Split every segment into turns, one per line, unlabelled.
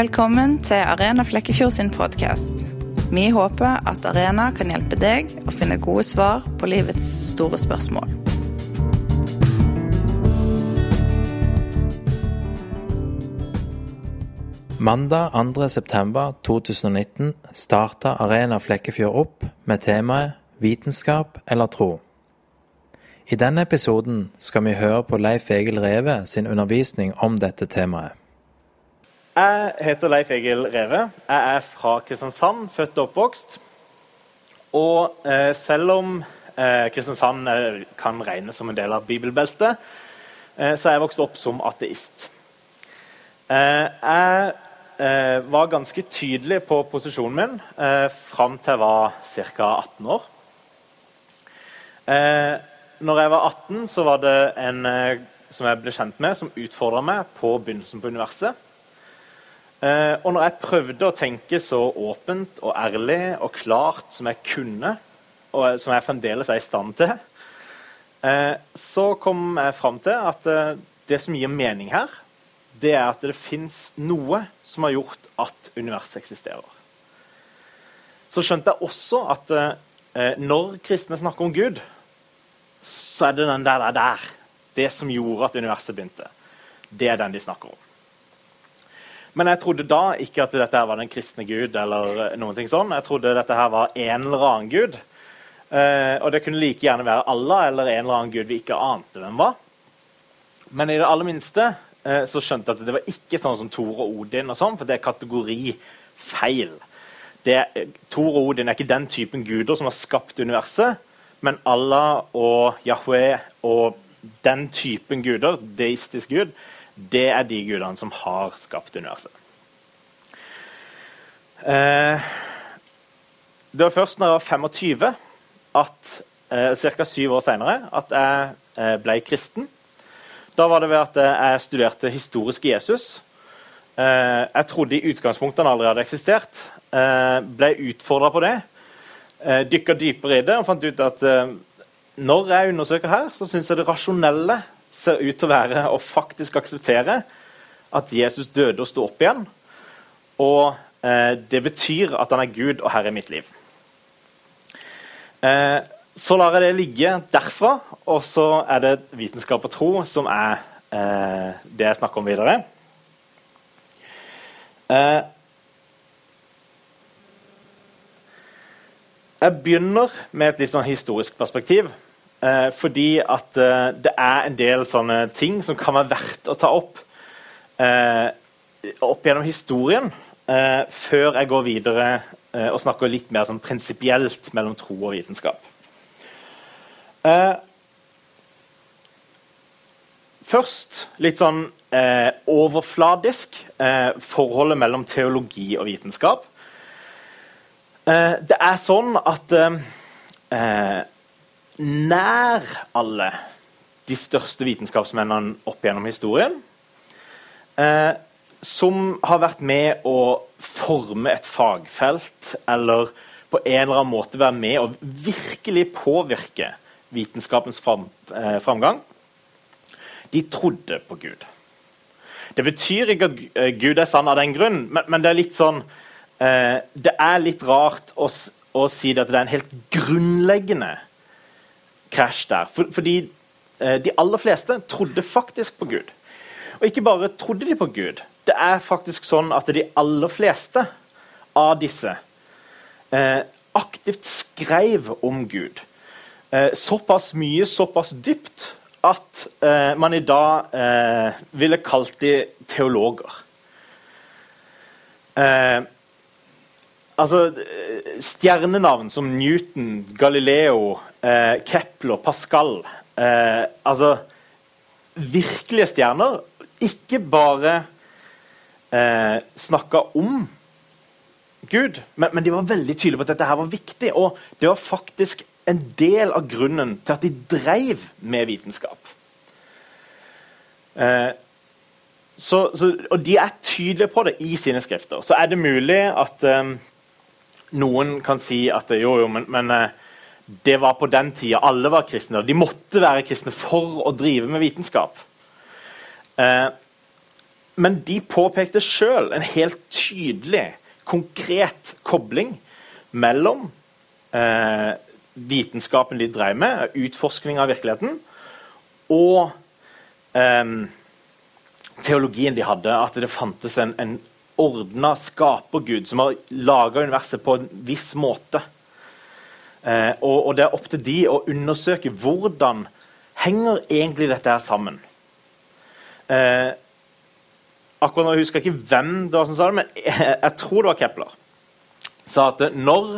Velkommen til Arena Flekkefjord sin podkast. Vi håper at Arena kan hjelpe deg å finne gode svar på livets store spørsmål.
Mandag 2.9.2019 starta Arena Flekkefjord opp med temaet Vitenskap eller tro. I denne episoden skal vi høre på Leif Egil Reve sin undervisning om dette temaet.
Jeg heter Leif Egil Reve. Jeg er fra Kristiansand, født og oppvokst. Og eh, selv om eh, Kristiansand kan regnes som en del av bibelbeltet, eh, så er jeg vokst opp som ateist. Eh, jeg eh, var ganske tydelig på posisjonen min eh, fram til jeg var ca. 18 år. Eh, når jeg var 18, så var det en eh, som jeg ble kjent med, som utfordra meg på begynnelsen på universet. Eh, og når jeg prøvde å tenke så åpent og ærlig og klart som jeg kunne, og som jeg fremdeles er i stand til, eh, så kom jeg fram til at eh, det som gir mening her, det er at det fins noe som har gjort at universet eksisterer. Så skjønte jeg også at når kristne snakker om Gud, så er det den der, der, der. Det som gjorde at universet begynte. Det er den de snakker om. Men jeg trodde da ikke at dette her var den kristne gud. eller noen ting sånn. Jeg trodde dette her var en eller annen gud. Eh, og det kunne like gjerne være Allah eller en eller annen gud vi ikke ante hvem var. Men i det aller minste eh, så skjønte jeg at det var ikke sånn som Thor og Odin, og sånn, for det er kategorifeil. Thor og Odin er ikke den typen guder som har skapt universet, men Allah og Yahweh og den typen guder, deistisk gud, det er de gudene som har skapt universet. Eh, det var først når jeg var 25, at, eh, ca. syv år senere, at jeg eh, ble kristen. Da var det ved at jeg studerte historisk Jesus. Jeg trodde i utgangspunktet han aldri hadde eksistert. Ble utfordra på det. Dykka dypere i det og fant ut at når jeg undersøker her, så syns jeg det rasjonelle ser ut til å være å faktisk akseptere at Jesus døde og sto opp igjen. Og eh, det betyr at han er Gud og herre i mitt liv. Eh, så lar jeg det ligge derfra, og så er det vitenskap og tro som er eh, det jeg snakker om videre. Eh, jeg begynner med et litt sånn historisk perspektiv. Eh, fordi at eh, det er en del sånne ting som kan være verdt å ta opp eh, opp gjennom historien, eh, før jeg går videre eh, og snakker litt mer sånn prinsipielt mellom tro og vitenskap. Eh, først litt sånn overfladisk forholdet mellom teologi og vitenskap. det er sånn at nær alle de største vitenskapsmennene opp gjennom historien. Eh, som har vært med å forme et fagfelt, eller på en eller annen måte være med å virkelig påvirke vitenskapens fram, eh, framgang. De trodde på Gud. Det betyr ikke at eh, Gud er sann av den grunn, men, men det er litt sånn eh, Det er litt rart å, å si at det er en helt grunnleggende krasj der. For, fordi eh, de aller fleste trodde faktisk på Gud. Og ikke bare trodde de på Gud. Det er faktisk sånn at de aller fleste av disse eh, aktivt skrev om Gud. Eh, såpass mye, såpass dypt, at eh, man i dag eh, ville kalt de teologer. Eh, altså, Stjernenavn som Newton, Galileo, eh, Kepler, Pascal eh, Altså virkelige stjerner. Ikke bare eh, snakka om Gud, men, men, de var veldig tydelige på at dette her var viktig. Og det var faktisk en del av grunnen til at de dreiv med vitenskap. Eh, så, så, og de er tydelige på det i sine skrifter. Så er det mulig at um, noen kan si at jo, jo, men, men uh, det var på den tida alle var kristne. og De måtte være kristne for å drive med vitenskap. Eh, men de påpekte sjøl en helt tydelig, konkret kobling mellom eh, vitenskapen de drev med, utforskning av virkeligheten, og eh, teologien de hadde. At det fantes en, en ordna skapergud som har laga universet på en viss måte. Eh, og, og, det er opp til de å undersøke hvordan henger egentlig dette her sammen. Eh, akkurat nå husker jeg ikke hvem det var som sa det, men jeg, jeg tror det var Kepler. Sa at når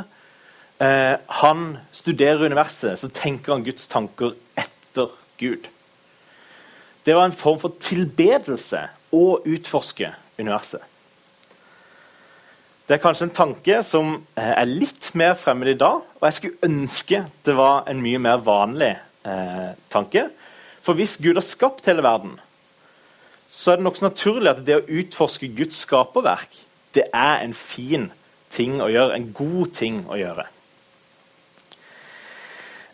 eh, han studerer universet, så tenker han Guds tanker etter Gud. Det var en form for tilbedelse å utforske universet. Det er kanskje en tanke som eh, er litt mer fremmed i dag, og jeg skulle ønske det var en mye mer vanlig eh, tanke. For hvis Gud har skapt hele verden, så er det nokså naturlig at det å utforske Guds skaperverk det er en fin ting å gjøre, en god ting å gjøre.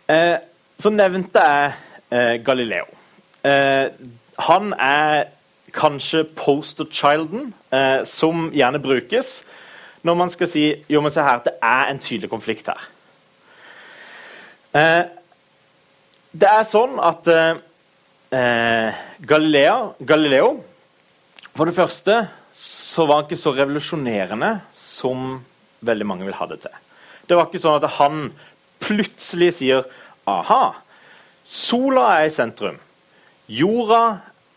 Eh, så nevnte jeg eh, Galileo. Eh, han er kanskje poster-childen eh, som gjerne brukes når man skal si jo, men se her, det er en tydelig konflikt her. Eh, det er sånn at eh, Galilea, Galileo For det første så var han ikke så revolusjonerende som veldig mange vil ha det til. Det var ikke sånn at han plutselig sier aha, sola er i sentrum. Jorda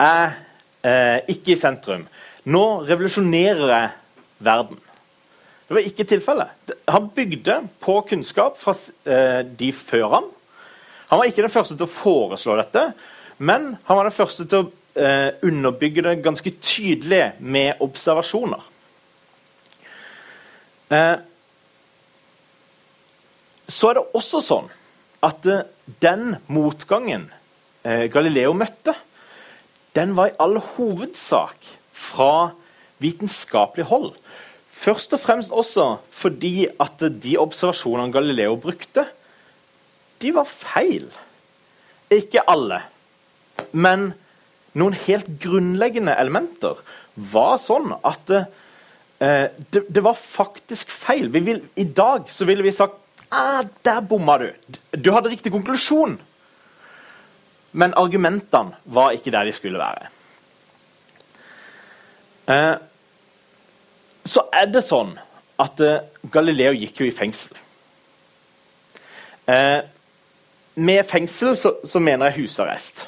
er eh, ikke i sentrum. Nå revolusjonerer jeg verden. Det var ikke tilfellet. Han bygde på kunnskap fra eh, de før ham. Han var ikke den første til å foreslå dette, men han var den første til å eh, underbygge det ganske tydelig med observasjoner. Eh, så er det også sånn at den motgangen Galileo møtte, den var i all hovedsak fra vitenskapelig hold. Først og fremst også fordi at de observasjonene Galileo brukte, de var feil. Ikke alle. Men noen helt grunnleggende elementer var sånn at eh, det, det, var faktisk feil. Vil, I dag så ville vi sagt ah, der bomma du. Du hadde riktig konklusjon. Men argumentene var ikke der de skulle være. Eh, så er det sånn at uh, Galileo gikk jo i fengsel. Uh, med fengsel så, så, mener jeg husarrest.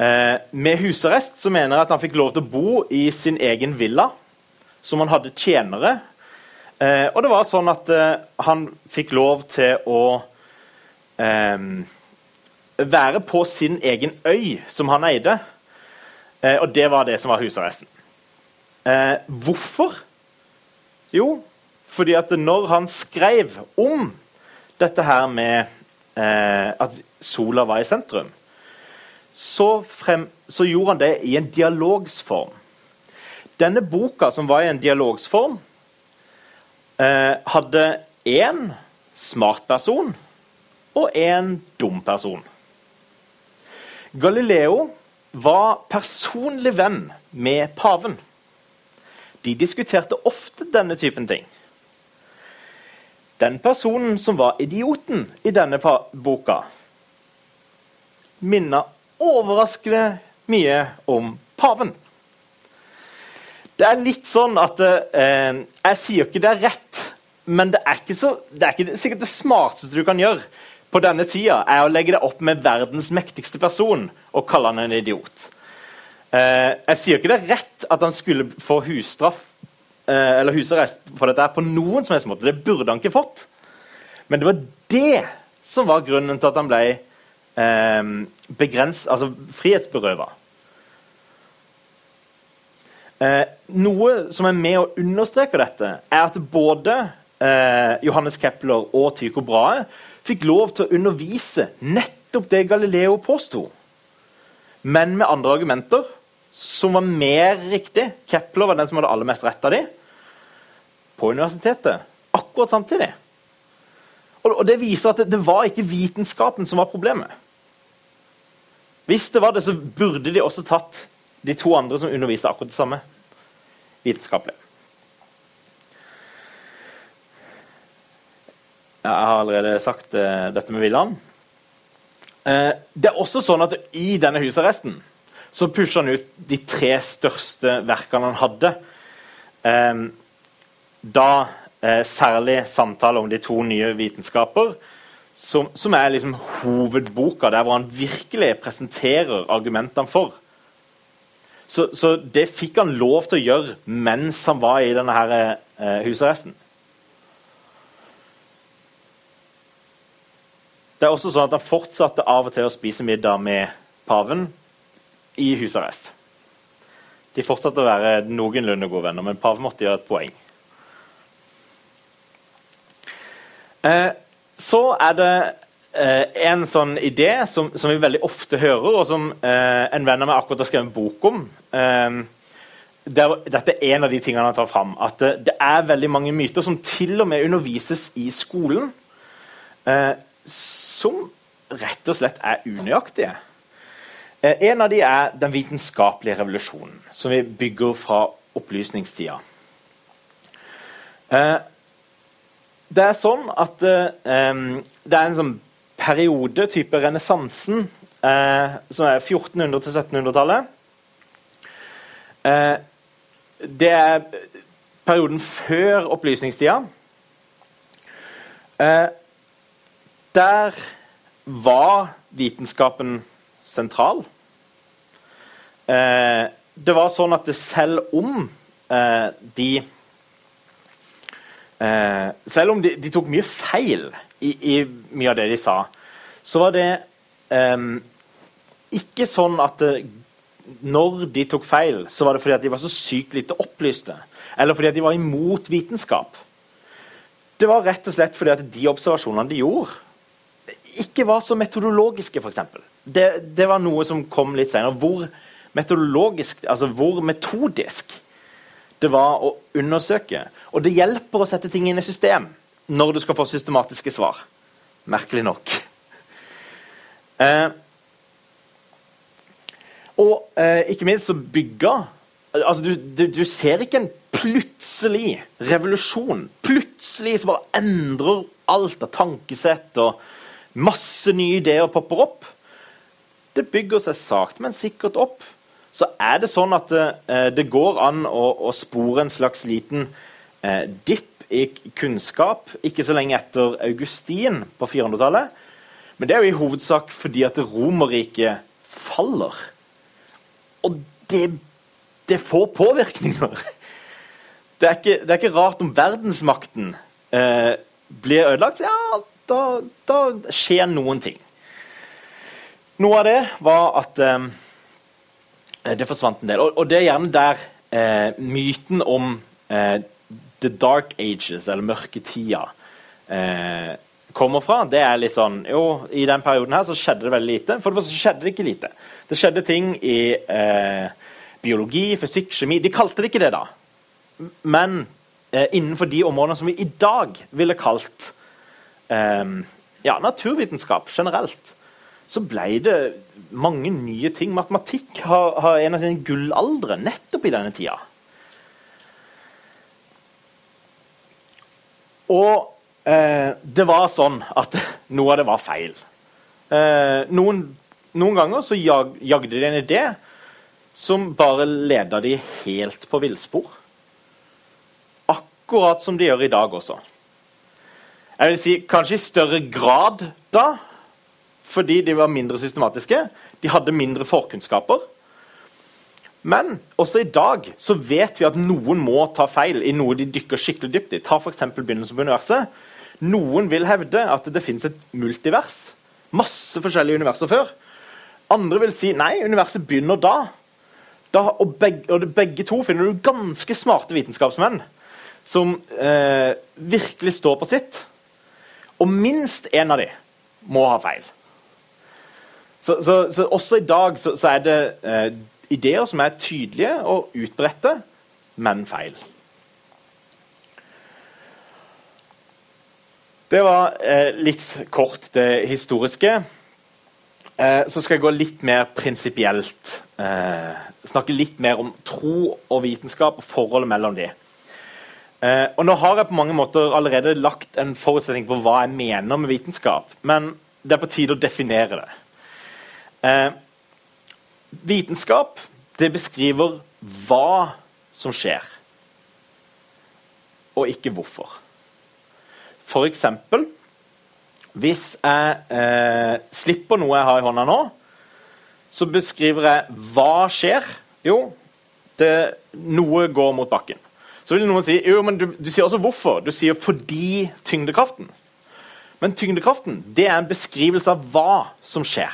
Uh, med husarrest så mener jeg at han fikk lov til å bo i sin egen villa, som han hadde tjenere. og det var sånn at han fikk lov til å være på sin egen øy, som han eide. og det var det som var husarresten. Eh, hvorfor? Jo, fordi at når han skrev om dette her med eh, at sola var i sentrum, så, frem, så, gjorde han det i en dialogsform. Denne boka, som var i en dialogsform, eh, hadde én smart person og én dum person. Galileo var personlig venn med paven de diskuterte ofte denne typen ting. Den personen som var idioten i denne boka, minner overraskende mye om paven. Det er litt sånn at eh, Jeg sier ikke det er rett, men det er så, det er ikke sikkert det smarteste du kan gjøre på denne tida, er å legge deg opp med verdens mektigste person og kalle han en idiot. Eh, jeg sier ikke det er rett at han skulle få husstraff eh, eller husarrest på dette på noen som helst måte. Det burde han ikke fått. Men det var det som var grunnen til at han ble eh, altså frihetsberøva. Eh, noe som er med å understreke dette, er at både eh, Johannes Kepler og Tycho Brahe fikk lov til å undervise nettopp det Galileo påsto, men med andre argumenter som var mer riktig. Kepler var den som hadde aller mest rett av dem. På universitetet. Akkurat samtidig. Og, Det viser at det, var ikke vitenskapen som var problemet. Hvis det var det, så burde de også tatt de to andre som underviser akkurat det samme vitenskapelig. Jeg har allerede sagt uh, dette med Villand. Uh, det er også sånn at I denne husarresten så pusher han ut de tre største verkene han hadde. Eh, da eh, særlig samtale om de to nye vitenskaper, som, som er liksom hovedboka, der hvor han virkelig presenterer argumentene for. Så, så, det fikk han lov til å gjøre mens han var i denne her, husarresten. Det er også sånn at Han fortsatte av og til å spise middag med paven i husarrest. De fortsatte å være noenlunde gode venner, men Pav måtte gjøre et poeng. Eh, så er det eh, en sånn idé som, som, vi veldig ofte hører, og som eh, en venn av meg akkurat har skrevet en bok om. Eh, der, dette er en av de tingene han tar fram. At det, er veldig mange myter som til og med undervises i skolen. Eh, som rett og slett er unøyaktige. Eh, en av de er den vitenskapelige revolusjonen, som vi bygger fra opplysningstida. Eh, det er sånn at eh, det er en sånn periode, type renessansen, som er 1400- til 1700-tallet. Det er perioden før opplysningstida. Der var vitenskapen sentral. Eh, det var sånn at selv om eh, de eh, Selv om de, de, tok mye feil i, i, mye av det de sa, så var det eh, ikke sånn at når de tok feil, så var det fordi de var så sykt lite opplyste. Eller fordi de var imot vitenskap. Det var rett og slett fordi de observasjonene de gjorde, ikke var så metodologiske, f.eks. Det, det var noe som kom litt senere. Hvor metodologisk, altså hvor metodisk det var å undersøke. Og det hjelper å sette ting inn i system når du skal få systematiske svar. Merkelig nok. Eh, og eh, ikke minst så bygga altså du, du, du, ser ikke en plutselig revolusjon. Plutselig så bare endrer alt av tankesett og Masse nye ideer popper opp. Det bygger seg sakte, men sikkert opp. Så er det sånn at eh, det går an å, å, spore en slags liten eh, dipp i kunnskap ikke så lenge etter Augustin på 400-tallet. Men det er jo i hovedsak fordi at Romerriket faller. Og det, det, får påvirkninger. Det er, ikke, det er ikke rart om verdensmakten eh, blir ødelagt. Ja, da, da, skjer noen ting. Noe av det var at eh, det forsvant en del. Og, og det er gjerne der eh, myten om eh, the dark ages, eller mørketida, eh, kommer fra. Det er litt sånn Jo, i den perioden her så skjedde det veldig lite. For det første skjedde det ikke lite. Det skjedde ting i eh, biologi, fysikk, kjemi. De kalte det ikke det da. Men eh, innenfor de områdene som vi i dag ville kalt Ehm, ja, naturvitenskap generelt, så ble det mange nye ting. Matematikk har, har en av sine gullaldre nettopp i denne tida. Og eh, det var sånn at noe av det var feil. Eh, noen, noen, ganger så jag, jagde de en idé som bare leda de helt på villspor. Akkurat som de gjør i dag også. Jeg vil si Kanskje i større grad da, fordi de var mindre systematiske. De hadde mindre forkunnskaper. Men også i dag så vet vi at noen må ta feil i noe de dykker skikkelig dypt i. Ta f.eks. begynnelsen på universet. Noen vil hevde at det finnes et multivers. Masse forskjellige universer før. Andre vil si nei, universet begynner da. da og, begge, og begge to finner du ganske smarte vitenskapsmenn som eh, virkelig står på sitt. Og minst én av de må ha feil. Så, så, så også i dag så, så er det eh, ideer som er tydelige og utbredte, men feil. Det var eh, litt kort det historiske. Eh, så skal jeg gå litt mer prinsipielt eh, snakke litt mer om tro og vitenskap og forholdet mellom de. Eh, og Nå har jeg på mange måter allerede lagt en forutsetning på hva jeg mener med vitenskap, men det er på tide å definere det. Eh, vitenskap det beskriver hva som skjer, og ikke hvorfor. For eksempel hvis jeg eh, slipper noe jeg har i hånda nå, så beskriver jeg hva skjer. Jo, det, noe går mot bakken. Så vil noen si jo, men du, du sier også hvorfor. Du sier fordi tyngdekraften. Men tyngdekraften det er en beskrivelse av hva som skjer.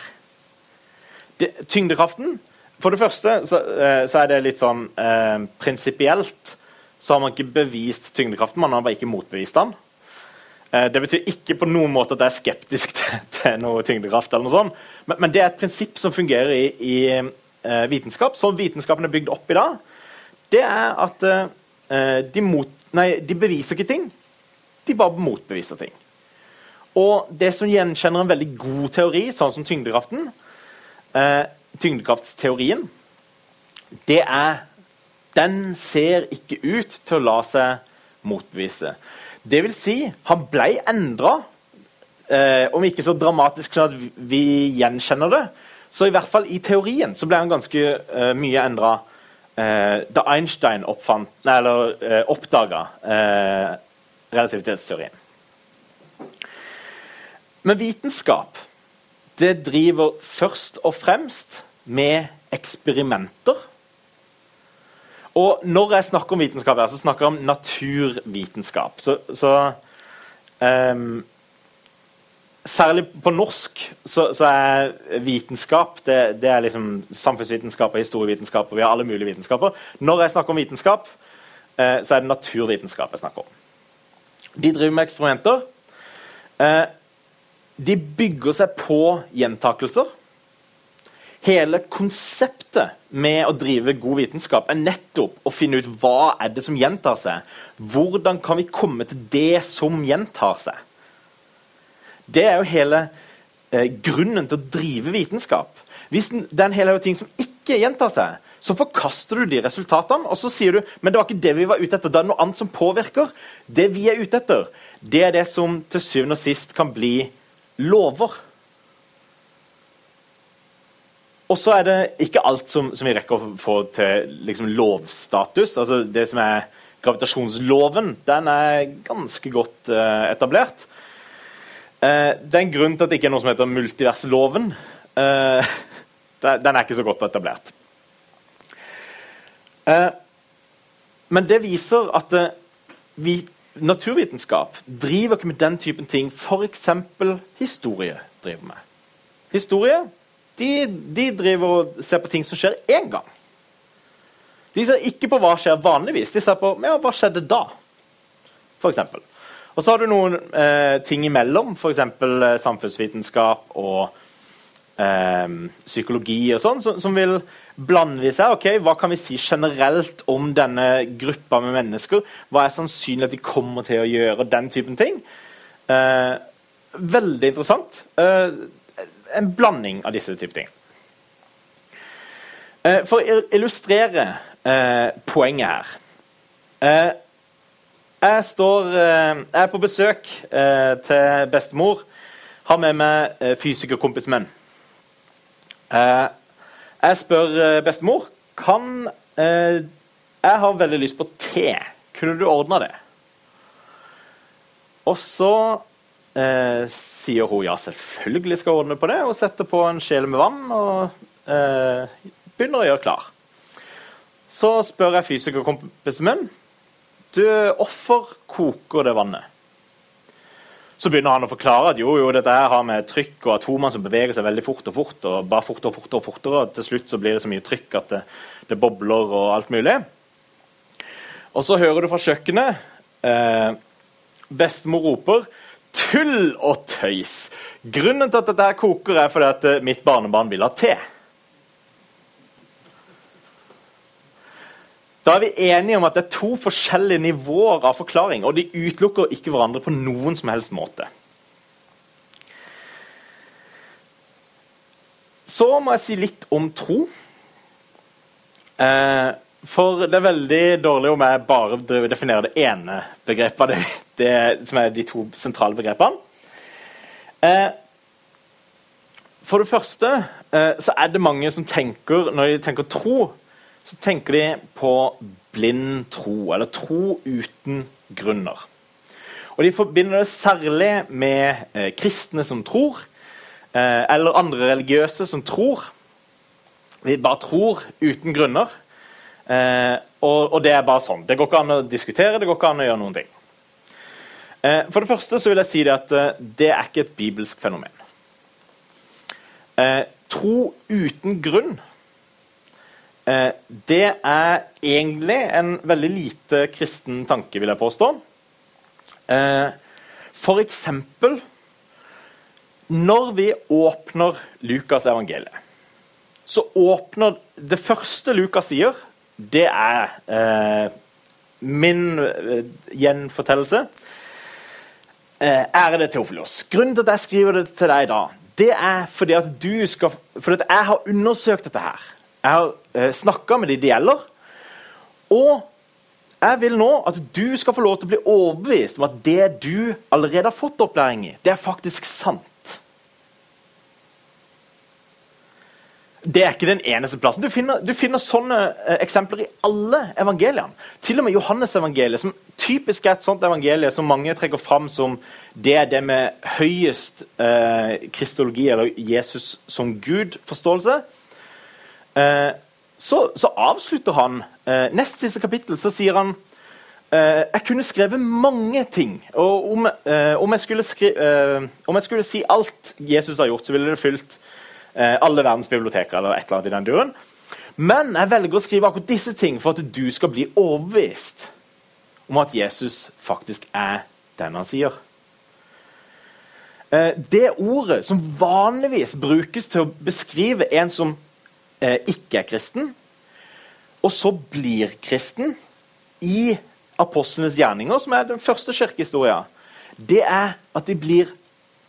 Tyngdekraften For det første så, eh, så, er det litt sånn eh, prinsipielt så har man ikke bevist tyngdekraften, man har bare ikke motbevist den. Eh, det betyr ikke på noen måte at jeg er skeptisk til, til noe tyngdekraft. eller noe sånt, men, men, det er et prinsipp som fungerer i, i uh, vitenskap. Som vitenskapen er bygd opp i dag, det er at uh, de, mot, nei, de, beviser ikke ting, de bare motbeviser ting. Og det som gjenkjenner en veldig god teori, sånn som tyngdekraften, uh, tyngdekraftsteorien, det er Den ser ikke ut til å la seg motbevise. Det vil si, han ble endra, eh, om ikke så dramatisk sånn at vi gjenkjenner det, så i hvert fall i teorien så ble han ganske eh, mye endra eh, da Einstein oppfant, nei, eller eh, oppdaga eh, relativitetsteorien. Men vitenskap det driver først og fremst med eksperimenter og når jeg snakker om vitenskap, her, så snakker jeg om naturvitenskap. Så, så um, Særlig på norsk så, så er vitenskap det, det, er liksom samfunnsvitenskap og historievitenskap. og vi har alle mulige vitenskaper. Når jeg snakker om vitenskap, eh, så er det naturvitenskap jeg snakker om. De driver med eksperimenter. Eh, de bygger seg på gjentakelser. Hele konseptet med å drive god vitenskap er nettopp å finne ut hva er det som gjentar seg. Hvordan kan vi komme til det som gjentar seg? Det er jo hele eh, grunnen til å drive vitenskap. Hvis det er en hel ting som ikke gjentar seg, så forkaster du de resultatene og så sier du men det var ikke det vi var ute etter. Det er noe annet som påvirker. Det vi er ute etter, det er det som til syvende og sist kan bli lover. Og så er det ikke alt som, som, vi rekker å få til liksom, lovstatus. Altså Det som er gravitasjonsloven, den er ganske godt uh, etablert. Uh, det er en grunn til at det ikke er noe som heter multiversloven. Uh, den er ikke så godt etablert. men det viser at vi, naturvitenskap driver ikke med den typen ting f.eks. historie driver med. Historie de, de, driver og ser på ting som skjer én gang. De ser ikke på hva skjer vanligvis, de ser på ja, hva skjedde da. Eksempel. og så har du noen eh, ting imellom, f.eks. Eh, samfunnsvitenskap og eh, psykologi og sånn, som, som, vil blande de seg. ok, Hva kan vi si generelt om denne gruppa med mennesker? Hva er sannsynlig at de kommer til å gjøre? Den typen ting. Eh, veldig interessant. Eh, en blanding av disse typer ting. Eh, for å illustrere eh, poenget her eh, jeg, står, jeg er på besøk til bestemor. Har med meg fysikerkompisen min. Jeg spør bestemor kan Jeg har veldig lyst på te. Kunne du ordna det? Og så eh, sier hun ja, selvfølgelig skal ordne på det, og setter på en skjele med vann og eh, begynner å gjøre klar. Så spør jeg fysikerkompisen min du, hvorfor koker det vannet. Så begynner han å forklare at jo, jo, dette her har med trykk og atomer som beveger seg veldig fort og fort. og bare fortere og fortere og fortere, og Til slutt så blir det så mye trykk at det, det bobler og alt mulig. Og så hører du fra kjøkkenet eh, Bestemor roper tull og tøys. Grunnen til at dette her koker, er fordi at eh, mitt barnebarn vil ha te. Da er vi enige om at det er to forskjellige nivåer av forklaring, og de utelukker ikke hverandre på noen som helst måte. Så må jeg si litt om tro. Eh, for det er veldig dårlig om jeg bare definerer det ene begrepet, det, det, som er de to sentrale begrepene. Eh, for det første eh, så er det mange som tenker Når de tenker tro, så tenker de på blind tro, eller tro uten grunner. Og De forbinder det særlig med eh, kristne som tror, eh, eller andre religiøse som tror. Vi bare tror uten grunner. Eh, og, og, det er bare sånn. Det går ikke an å diskutere, det går ikke an å gjøre noen ting. Eh, for det første så vil jeg si det at eh, det er ikke et bibelsk fenomen. Eh, tro uten grunn det er egentlig en veldig lite kristen tanke, vil jeg påstå. Eh, for eksempel Når vi åpner Lukas evangeliet, så åpner Det første Lukas sier, det er eh, min eh, gjenfortellelse. Eh, ærede Teofilos, grunnen til at jeg skriver det til deg da, det er fordi at du skal Fordi at jeg har undersøkt dette her. Jeg har eh, snakka med de det gjelder. Og jeg vil nå at du skal få lov til å bli overbevist om at det du allerede har fått opplæring i, det er faktisk sant. Det er ikke den eneste plassen. Du finner, du finner sånne eh, eksempler i alle evangeliene. Til og med Johannes-evangeliet, som typisk er et sånt evangelie som mange trekker fram som det er det med høyest eh, kristologi, eller Jesus som Gud-forståelse. Eh, så, så, avslutter han eh, nest siste kapittel så sier han eh, jeg kunne skrevet mange ting. og Om, eh, om, jeg skri, om jeg skulle si alt Jesus har gjort, så ville det fylt Eh, alle verdens biblioteker eller et eller annet i den duren. Men jeg velger å skrive akkurat disse ting for at du skal bli overbevist om at Jesus faktisk er den han sier. Eh, det ordet som vanligvis brukes til å beskrive en som eh, ikke er kristen, og så blir kristen i apostlenes gjerninger, som er den første kirkehistoria, det er at de blir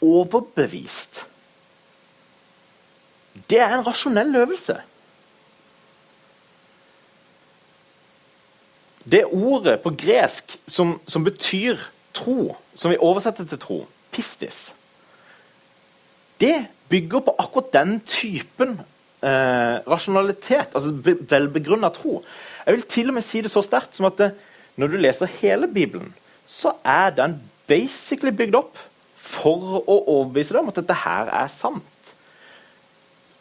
overbevist. Det er en rasjonell øvelse. Det ordet på gresk som, som, betyr tro, som vi oversetter til tro, pistis, det bygger på akkurat den typen eh, rasjonalitet, altså velbegrunna tro. Jeg vil til og med si det så sterkt som at det, når du leser hele Bibelen, så er den basically bygd opp for å overbevise deg om at dette her er sant.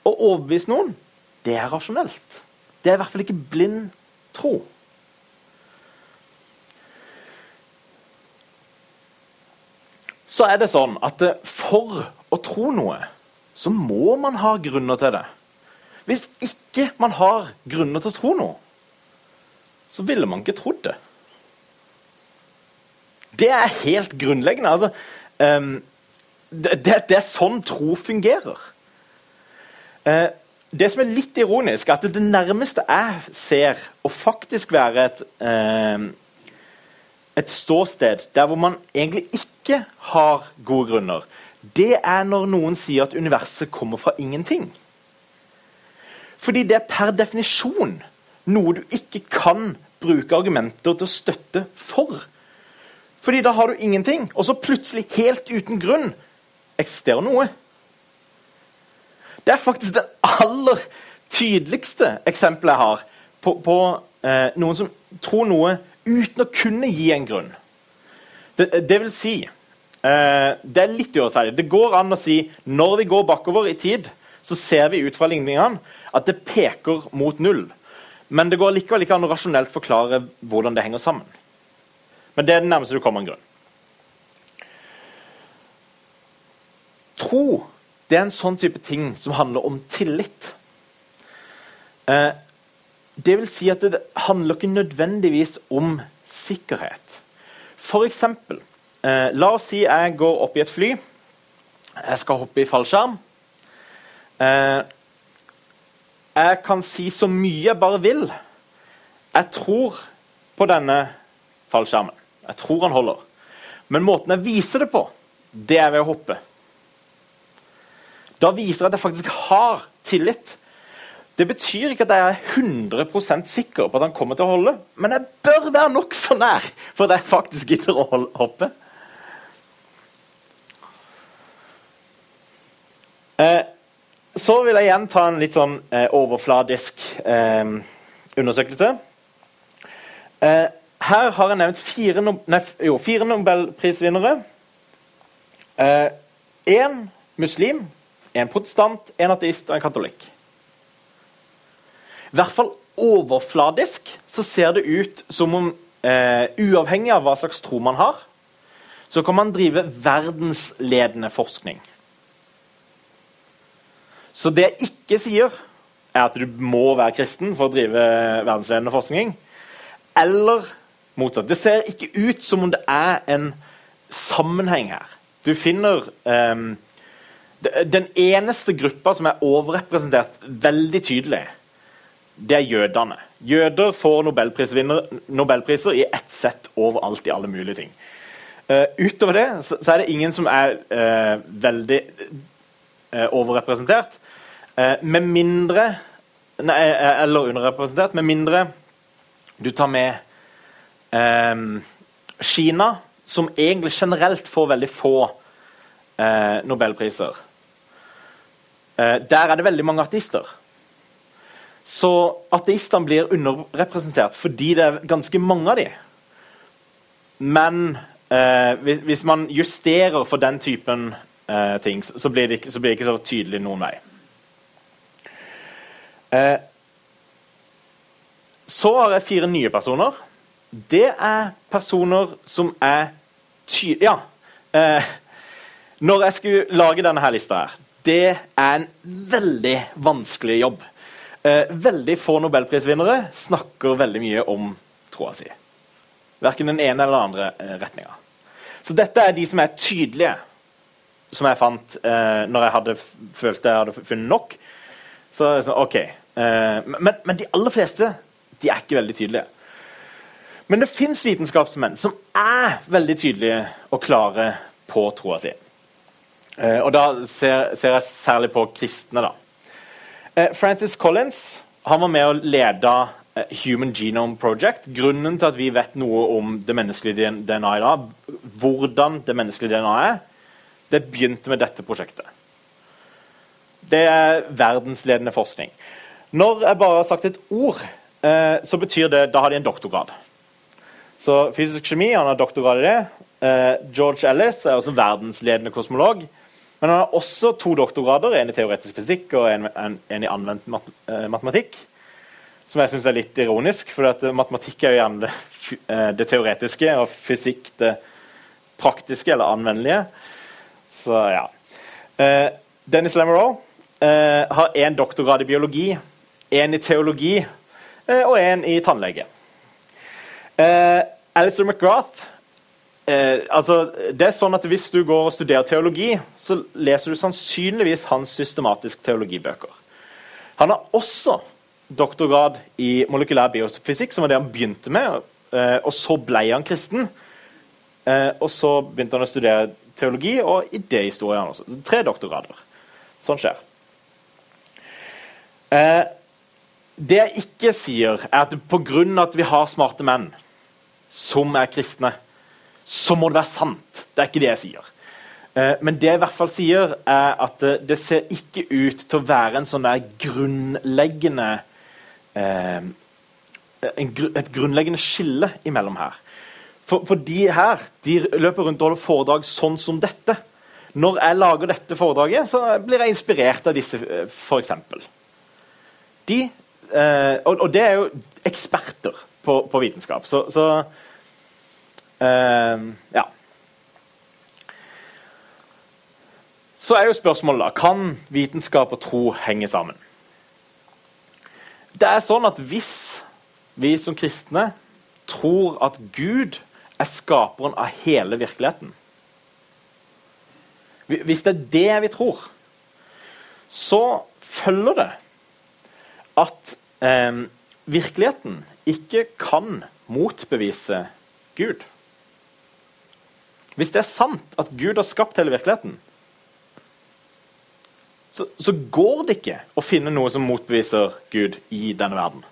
Å overbevise noen, det er rasjonelt. Det er i hvert fall ikke blind tro. Så er det sånn at eh, for å tro noe, så må man ha grunner til det. Hvis ikke man har grunner til å tro noe, så ville man ikke trodd det. Det er helt grunnleggende. Altså, um, det, det, det, er sånn tro fungerer. Uh, det som er litt ironisk, er at det nærmeste jeg ser å faktisk være et, uh, et ståsted der hvor man egentlig ikke har gode grunner, det er når noen sier at universet kommer fra ingenting. Fordi det er per definisjon noe du ikke kan bruke argumenter til å støtte for. Fordi da har du ingenting, og så plutselig, helt uten grunn, eksisterer noe. Det er faktisk det aller tydeligste eksempelet jeg har på, på eh, noen som tror noe uten å kunne gi en grunn. Det, det vil si eh, Det er litt urettferdig. Det går an å si når vi går bakover i tid, så ser vi ut fra ligningene at det peker mot null. Men det går likevel ikke an å rasjonelt forklare hvordan det henger sammen. Men det er det nærmeste du kommer en grunn. Tro det er en sånn type ting som handler om tillit. Eh, det vil si at det handler ikke nødvendigvis om sikkerhet. For eksempel, eh, la oss si jeg går opp i et fly. Jeg skal hoppe i fallskjerm. Eh, jeg kan si så mye jeg bare vil. Jeg tror på denne fallskjermen. Jeg tror han holder. Men måten jeg viser det på, det er ved å hoppe. Da viser jeg at jeg faktisk har tillit. Det betyr ikke at jeg er 100% sikker på at han kommer til å holde, men jeg bør være nokså nær for at jeg faktisk gidder å hoppe. Eh, så vil jeg igjen ta en litt sånn eh, overfladisk eh, undersøkelse. Eh, her har jeg nevnt fire, no nei, jo, fire nobelprisvinnere. Én eh, muslim, en protestant, en ateist og en katolikk. I hvert fall overfladisk så ser det ut som om eh, uavhengig av hva slags tro man har, så kan man drive verdensledende forskning. Så det jeg ikke sier, er at du må være kristen for å drive verdensledende forskning. Eller motsatt. Det ser ikke ut som om det er en sammenheng her. Du finner um, Den eneste gruppa som er overrepresentert veldig tydelig, det er jødene. Jøder får nobelpriser i ett sett overalt i alle mulige ting. Uh, utover det så, så, er det ingen som er uh, veldig uh, overrepresentert. Med mindre nei, Eller underrepresentert, med mindre du tar med Kina, som egentlig generelt får veldig få nobelpriser. der er det veldig mange ateister. Så ateistene blir underrepresentert fordi det er ganske mange av dem. Men eh, hvis, man justerer for den typen eh, ting, så blir, det ikke, så blir, det ikke, så tydelig noen vei. Eh, så har jeg fire nye personer. Det er personer som er tydelige Ja. Eh, når jeg skulle lage denne her lista her, det er en veldig vanskelig jobb. Eh, veldig få nobelprisvinnere snakker veldig mye om troa si. Verken den ene eller den andre eh, retninga. Så dette er de som er tydelige, som jeg fant eh, når jeg hadde følt jeg hadde funnet nok. Så sånn, OK. Eh, men, men, de aller fleste de er ikke veldig tydelige. Men det fins vitenskapsmenn som er veldig tydelige og klare på troa si. Eh, og da ser, ser jeg særlig på kristne. da. Eh, Francis Collins han var med å lede Human Genome Project. Grunnen til at vi vet noe om det menneskelige DNA i dag, hvordan det menneskelige DNA er, det begynte med dette prosjektet. Det er verdensledende forskning. Når jeg bare har sagt et ord, eh, så betyr det da har de en doktorgrad. Så fysisk kjemi han har doktorgrad i det. George Ellis er også verdensledende kosmolog. Men han har også to doktorgrader, en i teoretisk fysikk og en, en, en i anvendt mat, uh, matematikk. Som jeg syns er litt ironisk, for matematikk er jo gjerne det, det, teoretiske, og fysikk det praktiske eller anvendelige. Så ja. Dennis Lamoureux har én doktorgrad i biologi, én i teologi og én i tannlege. Alistair McGrath Eh, altså, det er sånn at Hvis du går og studerer teologi, så leser du sannsynligvis hans systematiske teologibøker. Han har også doktorgrad i molekylær biofysikk, som var det han begynte med. Eh, og så ble han kristen. Eh, og så begynte han å studere teologi og idéhistorie. Tre doktorgrader. Sånn skjer. Eh, det jeg ikke sier, er at pga. at vi har smarte menn som er kristne, så må det være sant. Det er ikke det jeg sier. Eh, men det jeg i hvert fall sier, er at eh, det ser ikke ut til å være en sånn der grunnleggende eh, Et grunnleggende skille imellom her. For, de her de løper rundt og holder foredrag sånn som dette. Når jeg lager dette foredraget, så blir jeg inspirert av disse, f.eks. De, og, og, det er jo eksperter på, på vitenskap. Så, så eh, ja. Så er jo spørsmålet da, kan vitenskap og tro henge sammen. Det er sånn at Hvis vi som kristne tror at Gud er skaperen av hele virkeligheten Hvis det er det vi tror, så følger det at eh, virkeligheten ikke kan motbevise Gud. Hvis det er sant at Gud har skapt hele virkeligheten, så, så går det ikke å finne noe som motbeviser Gud i denne verden.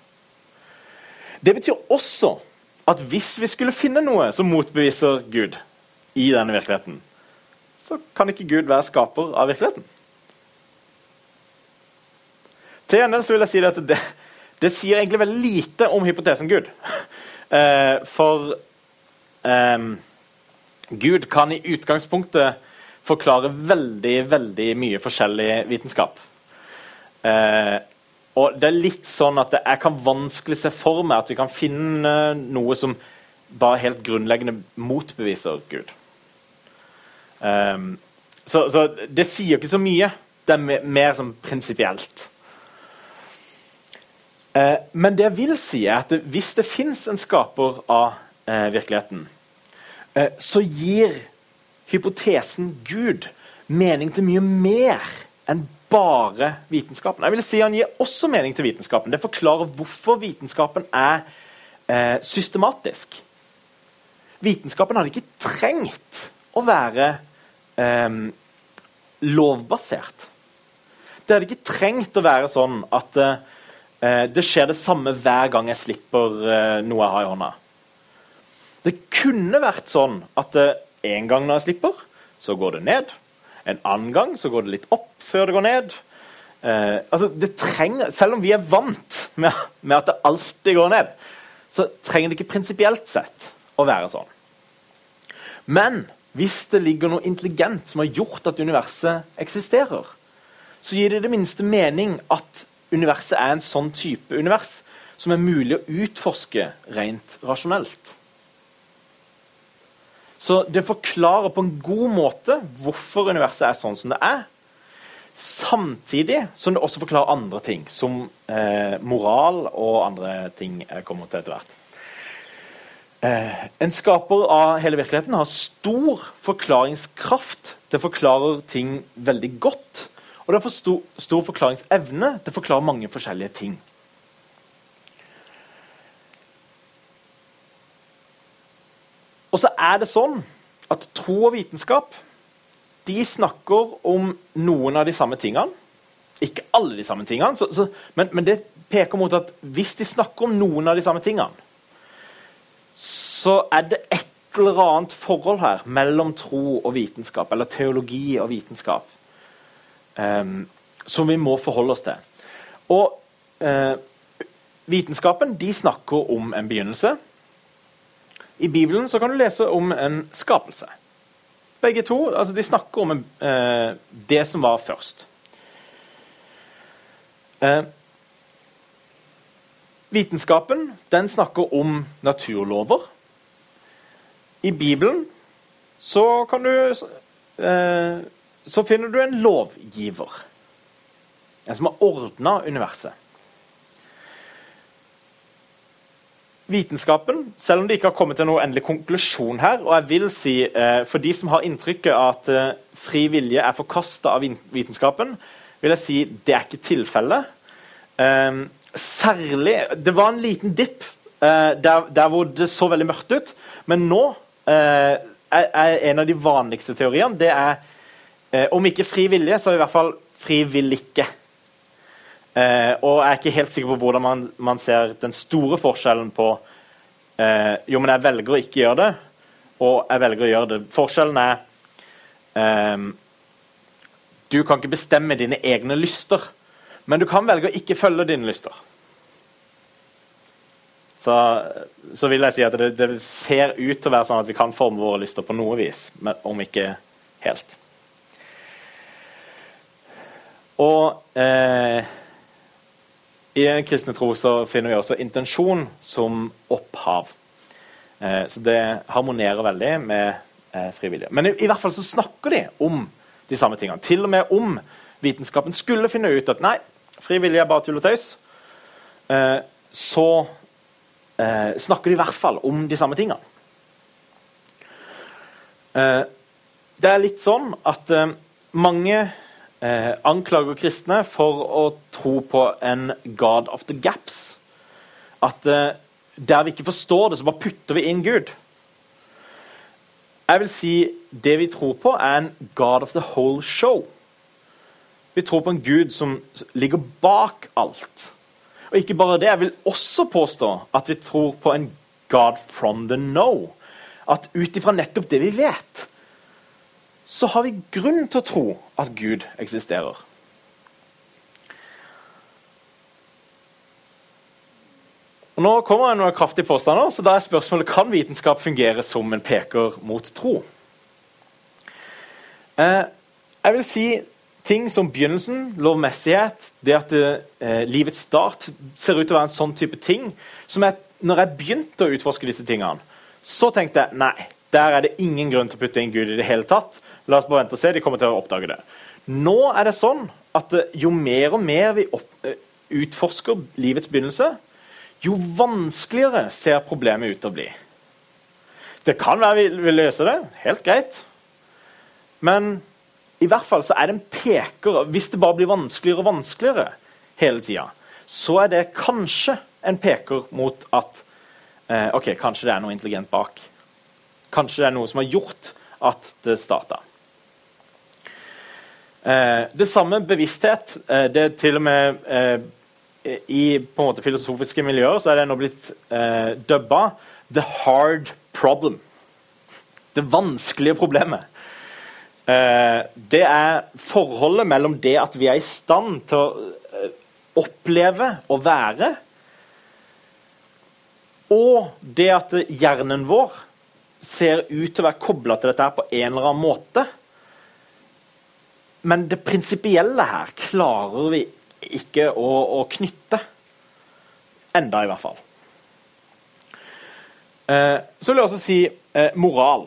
Det betyr også at hvis vi skulle finne noe som motbeviser Gud i denne virkeligheten, så kan ikke Gud være skaper av virkeligheten. Til gjengjeld vil jeg si at det, det, sier egentlig veldig lite om hypotesen Gud. Eh, for eh, Gud kan i utgangspunktet forklare veldig, veldig mye forskjellig vitenskap. Eh, og det er litt sånn at Jeg kan vanskelig se for meg at vi kan finne noe som bare helt grunnleggende motbeviser Gud. Um, så, så, det sier ikke så mye. Det er mer, mer sånn prinsipielt. Uh, men det jeg vil si, er at hvis det fins en skaper av eh, virkeligheten, eh, så gir hypotesen Gud mening til mye mer enn bare vitenskapen. Jeg vil si Han gir også mening til vitenskapen. Det forklarer hvorfor vitenskapen er eh, systematisk. Vitenskapen hadde ikke trengt å være eh, lovbasert. Det hadde ikke trengt å være sånn at eh, det skjer det samme hver gang jeg slipper eh, noe jeg har i hånda. Det kunne vært sånn at eh, en gang når jeg slipper, så går det ned. En annen gang så går det litt opp før det går ned. Altså det trenger, Selv om vi er vant med, med, at det alltid går ned, så trenger det ikke prinsipielt sett å være sånn. Men hvis det ligger noe intelligent som har gjort at universet eksisterer, så gir det i det minste mening at universet er en sånn type univers som er mulig å utforske rent rasjonelt. Så det forklarer på en god måte hvorfor universet er sånn som det er. Samtidig som det også forklarer andre ting, som eh, moral og andre ting jeg kommer til etter hvert. Eh, en skaper av hele virkeligheten har stor forklaringskraft. Det forklarer ting veldig godt. Og det har stor, stor forklaringsevne. Det forklarer mange forskjellige ting. Og så er det sånn at tro og vitenskap de snakker om noen av de samme tingene. Ikke alle de samme tingene, så, så, men, men, det peker mot at hvis de snakker om noen av de samme tingene, så er det et eller annet forhold her mellom tro og vitenskap, eller teologi og vitenskap, som vi må forholde oss til. Og uh, vitenskapen de snakker om en begynnelse. I Bibelen så kan du lese om en skapelse. Begge to altså de snakker om en, eh, det som var først. Eh, vitenskapen den snakker om naturlover. I Bibelen så kan du eh, Så finner du en lovgiver. En som har ordna universet. vitenskapen, selv om det ikke har kommet til noen endelig konklusjon her og jeg vil si, eh, For de som har inntrykket at eh, fri vilje er forkasta av vitenskapen, vil jeg si det er ikke tilfellet. Eh, særlig Det var en liten dipp eh, der, der, hvor det så veldig mørkt ut, men nå eh, er, er, en av de vanligste teoriene det er eh, Om ikke fri vilje, så i hvert fall fri vil ikke. Eh, og jeg er ikke helt sikker på hvordan man, man ser den store forskjellen på eh, Jo, men jeg velger å ikke gjøre det, og jeg velger å gjøre det. Forskjellen er eh, Du kan ikke bestemme dine egne lyster, men du kan velge å ikke følge dine lyster. Så, så vil jeg si at det, det, ser ut til å være sånn at vi kan forme våre lyster på noe vis, men om ikke helt. Og eh, i den kristne tro så finner vi også intensjon som opphav. Eh, så det harmonerer veldig med eh, frivillige. Men i, i, hvert fall så snakker de om de samme tingene. Til og med om vitenskapen skulle finne ut at nei, frivillige er bare tull og tøys, eh, så eh, snakker de i hvert fall om de samme tingene. Eh, det er litt sånn at mange eh, anklager kristne for å tro på en God of the gaps. At eh, der vi ikke forstår det, så bare putter vi inn Gud. Jeg vil si det vi tror på, er en God of the whole show. Vi tror på en Gud som ligger bak alt. Og ikke bare det, jeg vil også påstå at vi tror på en God from the know. At ut ifra nettopp det vi vet, så har vi grunn til å tro at Gud eksisterer. Og Nå kommer det noen kraftige påstander, så da er spørsmålet kan vitenskap fungere som en peker mot tro. Eh, jeg vil si ting som begynnelsen, lovmessighet, det at det, eh, livets start ser ut til å være en sånn type ting. som jeg, Når jeg begynte å utforske disse tingene, så tenkte jeg nei, der er det ingen grunn til å putte inn Gud i det hele tatt. La oss bare vente og se, de kommer til å oppdage det. Nå er det sånn at eh, jo mer og mer vi opp, eh, utforsker livets begynnelse, jo vanskeligere ser problemet ut til å bli. Det kan være vi vil løse det, helt greit. Men i hvert fall så er det en peker. Hvis det bare blir vanskeligere og vanskeligere hele tida, så er det kanskje en peker mot at eh, ok, kanskje det er noe intelligent bak. Kanskje det er noe som har gjort at det starta. Eh, det samme bevissthet. Eh, det er til og med eh, i på en måte filosofiske miljøer så er det nå blitt eh, dubba 'the hard problem'. Det vanskelige problemet. Det er forholdet mellom det at vi er i stand til å oppleve og være, og det at hjernen vår ser ut til å være kobla til dette på en eller annen måte. Men det prinsipielle her klarer vi ikke å, å knytte. Enda, i hvert fall. Eh, så vil jeg også si eh, moral.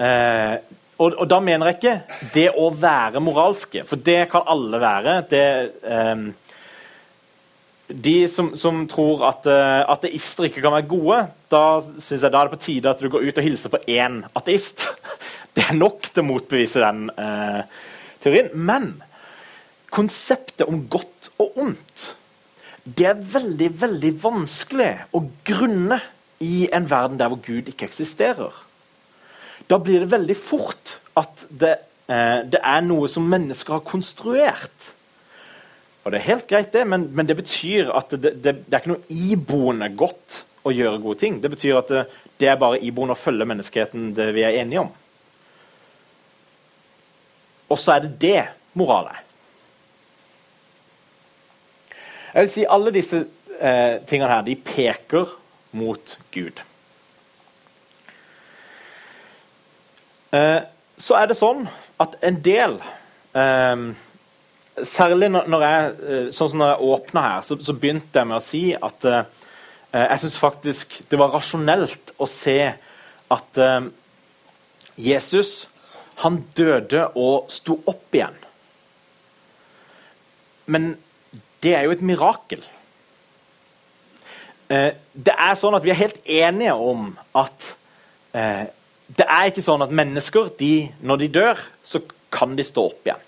Eh, og, og, da mener jeg ikke det å være moralske, for det kan alle være. Det, eh, de som, som, tror at uh, ateister ikke kan være gode, da synes jeg da er det på tide at du går ut og hilser på én ateist. Det er nok til å motbevise den uh, teorien. Men konseptet om godt og ondt det er veldig veldig vanskelig å grunne i en verden der hvor Gud ikke eksisterer. Da blir det veldig fort at det, eh, det er noe som mennesker har konstruert. Og Det er helt greit, det, men, men det betyr at det, det, det, er ikke noe iboende godt å gjøre gode ting. Det betyr at det, er bare iboende å følge menneskeheten det vi er enige om. Og så er det det moral er. Jeg vil si Alle disse eh, tingene her de peker mot Gud. Eh, så er det sånn at en del eh, Særlig når jeg, eh, sånn som når jeg åpna her, så, så, begynte jeg med å si at uh, jeg syns faktisk det var rasjonelt å se at Jesus han døde og sto opp igjen. Men det er jo et mirakel. Uh, det er sånn at Vi er helt enige om at det er ikke sånn at mennesker, de, når de dør, så kan de stå opp igjen.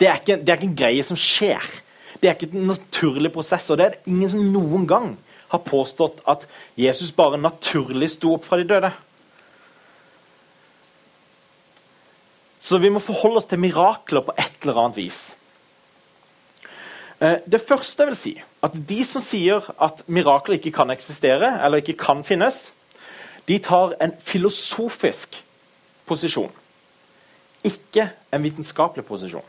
Det er, ikke, det er ikke en greie som skjer. Det er ikke en naturlig prosess. og Det er ingen som noen gang har påstått at Jesus bare naturlig sto opp fra de døde. Så vi må forholde oss til mirakler på et eller annet vis. Eh, det første jeg vil si, at de som sier at mirakler ikke kan eksistere, eller ikke kan finnes, de tar en filosofisk posisjon, ikke en vitenskapelig posisjon.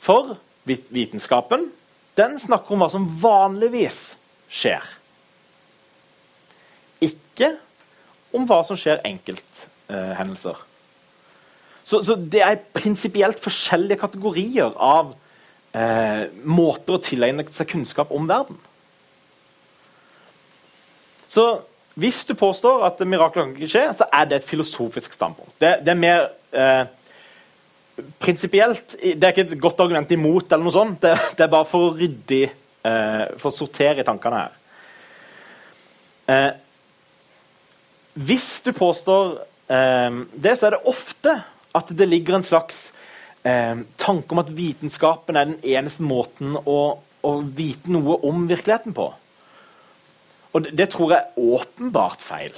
For vitenskapen den snakker om hva som vanligvis skjer. Ikke om hva som skjer enkelthendelser. Eh, så, så, det er prinsipielt forskjellige kategorier av eh, måter å tilegne seg kunnskap om verden. Så hvis du påstår at mirakler kan skje, så er det et filosofisk standpunkt. Det, det er mer eh, prinsipielt Det er ikke et godt argument imot, eller noe sånt. Det, det er bare for å rydde eh, For å sortere i tankene her. Eh, hvis du påstår eh, det, så er det ofte at det ligger en slags eh, tanke om at vitenskapen er den eneste måten å, å vite noe om virkeligheten på. Og det, det tror jeg er åpenbart feil.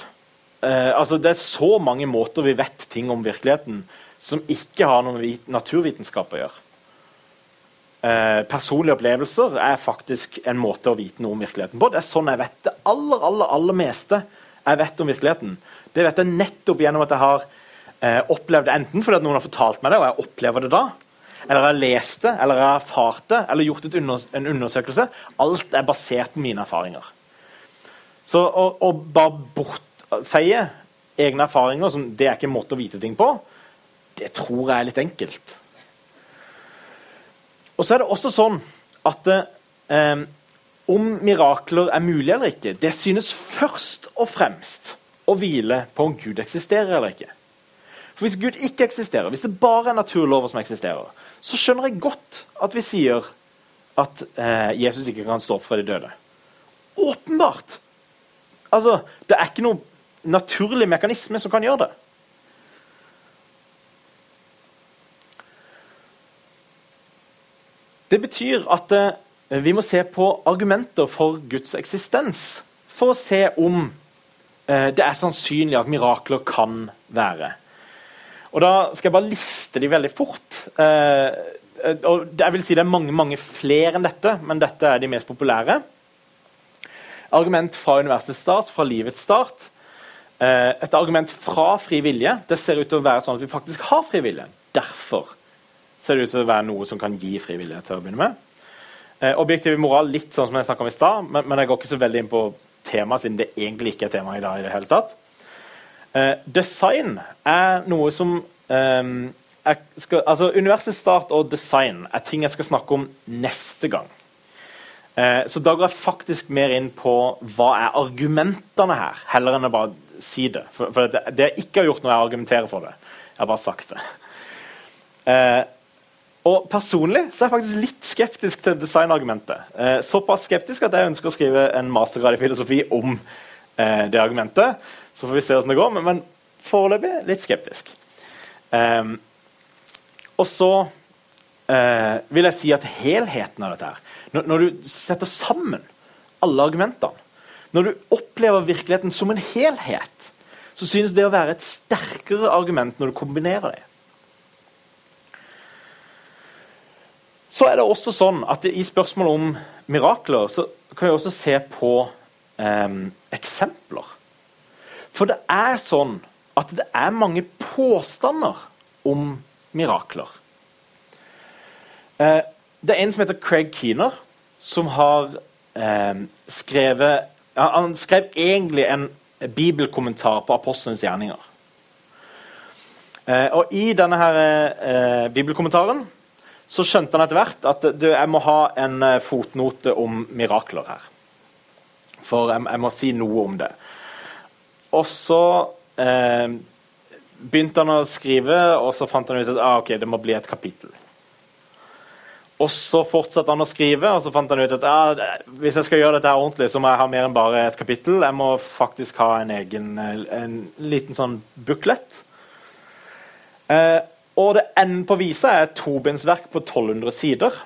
Eh, altså Det er så mange måter vi vet ting om virkeligheten som ikke har noe med naturvitenskap å gjøre. eh, personlige opplevelser er faktisk en måte å vite noe om virkeligheten på. Det er sånn jeg vet det aller, aller, aller meste jeg vet om virkeligheten. Det vet jeg nettopp gjennom at jeg har eh, opplevd det enten fordi noen har fortalt meg det, og jeg opplever det da, eller jeg har lest det, eller jeg har erfart det, eller gjort under, en undersøkelse. Alt er basert på mine erfaringer. Så å, å bare bortfeie egne erfaringer som det er ikke en måte å vite ting på, det tror jeg er litt enkelt. Og så er det også sånn at eh, om mirakler er mulig eller ikke, det synes først og fremst å hvile på om Gud eksisterer eller ikke. For Hvis Gud ikke eksisterer, hvis det bare er naturlover som eksisterer, så skjønner jeg godt at vi sier at eh, Jesus ikke kan stå opp fra de døde. Åpenbart! Altså, Det er ikke noen naturlig mekanisme som kan gjøre det. Det betyr at eh, vi må se på argumenter for Guds eksistens for å se om eh, det er sannsynlig at mirakler kan være. Og Da skal jeg bare liste de veldig fort. Eh, og jeg vil si Det er mange mange flere enn dette, men dette er de mest populære. Argument fra universets start, fra livets start. Eh, et argument fra fri vilje. Det ser ut til å være sånn at vi faktisk har fri vilje. Derfor ser det ut til å være noe som kan gi fri vilje. til å begynne med. Eh, objektiv moral litt sånn som jeg om i sted, men, men, jeg går ikke så veldig inn på temaet, siden det egentlig ikke er tema i dag. i det hele tatt. Eh, design er noe som eh, skal, altså Universets start og design er ting jeg skal snakke om neste gang. Eh, så da går jeg faktisk mer inn på hva er argumentene her, heller enn å bare si det. For, for det, det, jeg ikke har gjort når jeg argumenterer for det. Jeg har bare sagt det. Eh, og Personlig så er jeg faktisk litt skeptisk til designargumentet. Eh, såpass skeptisk at jeg ønsker å skrive en mastergrad i filosofi om eh, det argumentet. Så får vi se hvordan det går, men, men foreløpig litt skeptisk. Um, og så uh, vil jeg si at helheten av dette her når, når, du setter sammen alle argumentene, når du opplever virkeligheten som en helhet, så synes det å være et sterkere argument når du kombinerer det. Så er det også sånn at i spørsmålet om mirakler så kan vi også se på um, eksempler. For det er sånn at det er mange påstander om mirakler. Eh, det er en som heter Craig Keener, som har eh, skrevet Han skrev egentlig en bibelkommentar på apostlenes gjerninger. Eh, og I denne her, eh, bibelkommentaren så skjønte han etter hvert at du, jeg må ha en eh, fotnote om mirakler her. For jeg, jeg må si noe om det. Og så eh, begynte han å skrive, og så fant han ut at ah, okay, det må bli et kapittel. Og Så fortsatte han å skrive, og så fant han ut at ah, hvis jeg skal gjøre dette ordentlig, så må jeg ha mer enn bare et kapittel. Jeg må faktisk ha en egen en liten sånn buklet. Eh, og det enden på visa er et tobindsverk på 1200 sider.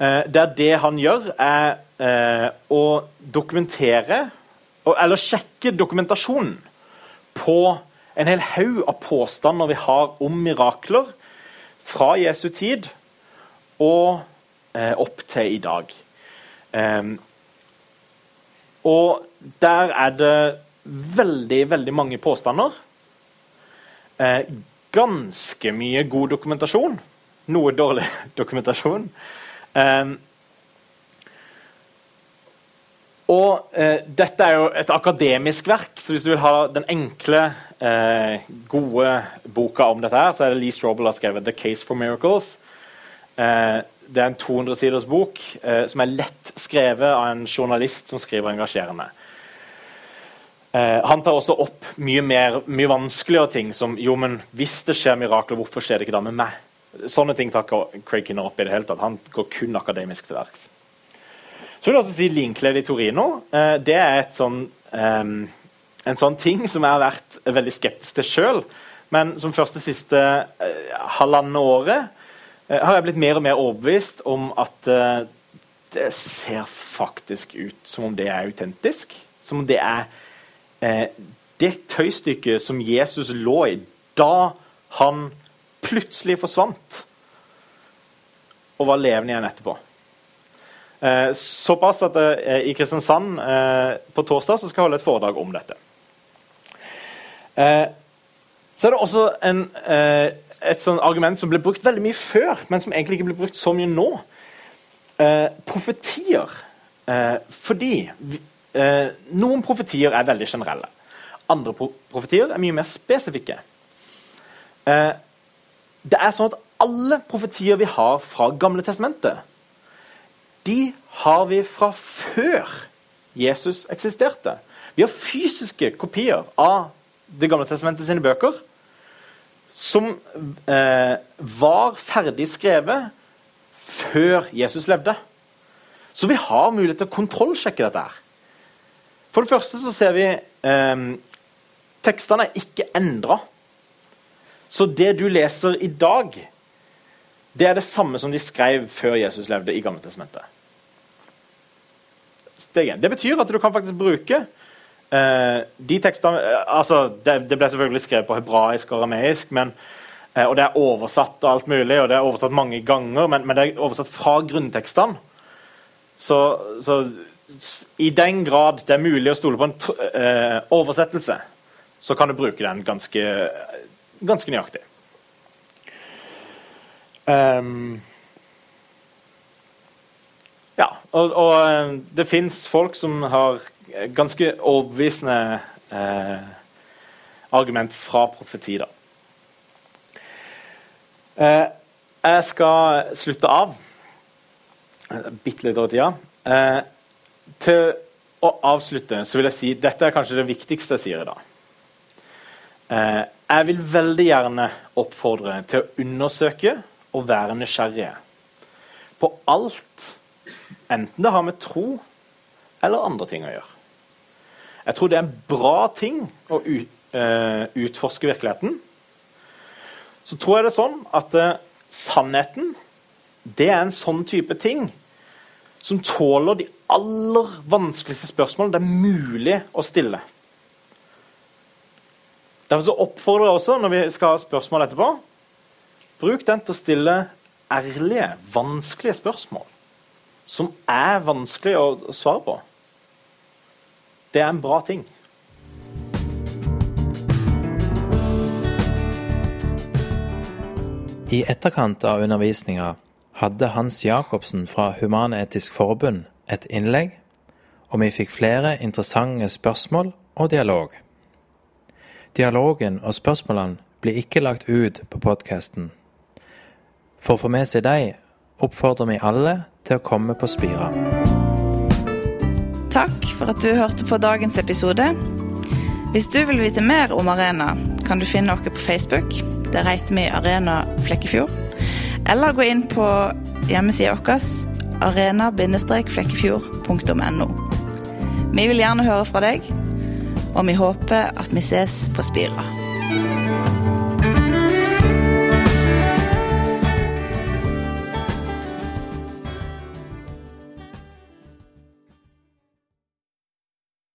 Eh, der det han gjør, er eh, å dokumentere Eller sjekke dokumentasjonen på en hel haug av påstander vi har om mirakler fra Jesu tid og eh, opp til i dag. Um, og der er det veldig, veldig mange påstander. Eh, ganske mye god dokumentasjon. Noe dårlig dokumentasjon. Um, og eh, Dette er jo et akademisk verk, så hvis du vil ha den enkle, eh, gode boka om dette, her, så er det Lee Strobel har skrevet 'The Case for Miracles'. Eh, det er en 200 siders bok eh, som er lett skrevet av en journalist som skriver engasjerende. Eh, han tar også opp mye, mer, mye vanskeligere ting, som jo, men hvis det skjer mirakler, hvorfor skjer det ikke da med meg? Sånne ting tar Craig Kinner opp i det hele tatt. Han går kun akademisk til verks. Så vil jeg også si Linkled i Torino. Eh, det er sånn, en sånn ting som jeg har vært veldig skeptisk til sjøl. Men som første siste uh, halvannet året uh, har jeg blitt mer og mer overbevist om at det ser faktisk ut som om det er autentisk. Som om det er eh, det tøystykket som Jesus lå i da han plutselig forsvant. og var levende igjen etterpå. Eh, såpass at eh, i Kristiansand eh, på torsdag så skal jeg holde et foredrag om dette. Eh, så er det også en, eh, et sånn argument som ble brukt veldig mye før, men som egentlig ikke blir brukt så mye nå. Eh, profetier. fordi noen profetier er veldig generelle. Andre pro profetier er mye mer spesifikke. det er sånn at alle profetier vi har fra Gamle testamentet, de har vi fra før Jesus eksisterte. Vi har fysiske kopier av Det gamle testamentet sine bøker som eh, var ferdig skrevet før Jesus levde. Så vi har mulighet til å kontrollsjekke dette. her. For det første så ser vi eh, tekstene er ikke endra. Så det du leser i dag, det er det samme som de skrev før Jesus levde i Gamle testamentet. Det betyr at du kan faktisk bruke eh, de tekstene eh, altså det, det, ble selvfølgelig skrevet på hebraisk og arameisk, men, eh, og det er oversatt og alt mulig, og det er oversatt mange ganger, men, men det er oversatt fra grunntekstene. Så, så, i den grad det er mulig å stole på en eh, oversettelse, så kan du bruke den ganske, ganske nøyaktig. Um, ja, og, og eh, det fins folk som har ganske overbevisende eh, argument fra profeti. da. Eh, jeg skal slutte av bitte litt over tida. Eh, til å avslutte så vil jeg si dette er kanskje det viktigste jeg sier i dag. Eh, jeg vil veldig gjerne oppfordre til å undersøke å være nysgjerrige på alt, enten det har med tro eller andre ting å gjøre. Jeg tror det er en bra ting å uh, utforske virkeligheten. Så tror jeg det er sånn at uh, sannheten det er en sånn type ting som tåler de aller vanskeligste spørsmålene det er mulig å stille. Derfor så oppfordrer jeg også, når vi skal ha spørsmål etterpå, Bruk den til å stille ærlige, vanskelige spørsmål som er vanskelig å svare på. Det er en bra ting.
I etterkant av undervisninga hadde Hans Jacobsen fra Human-Etisk Forbund et innlegg, og vi fikk flere interessante spørsmål og dialog. Dialogen og spørsmålene blir ikke lagt ut på podkasten. For å få med seg dem oppfordrer vi alle til å komme på Spira.
Takk for at du hørte på dagens episode. Hvis du vil vite mer om Arena, kan du finne oss på Facebook. Der heter vi Arena Flekkefjord. Eller gå inn på hjemmesida vår arena-flekkefjord.no. Vi vil gjerne høre fra deg, og vi håper at vi ses på Spira.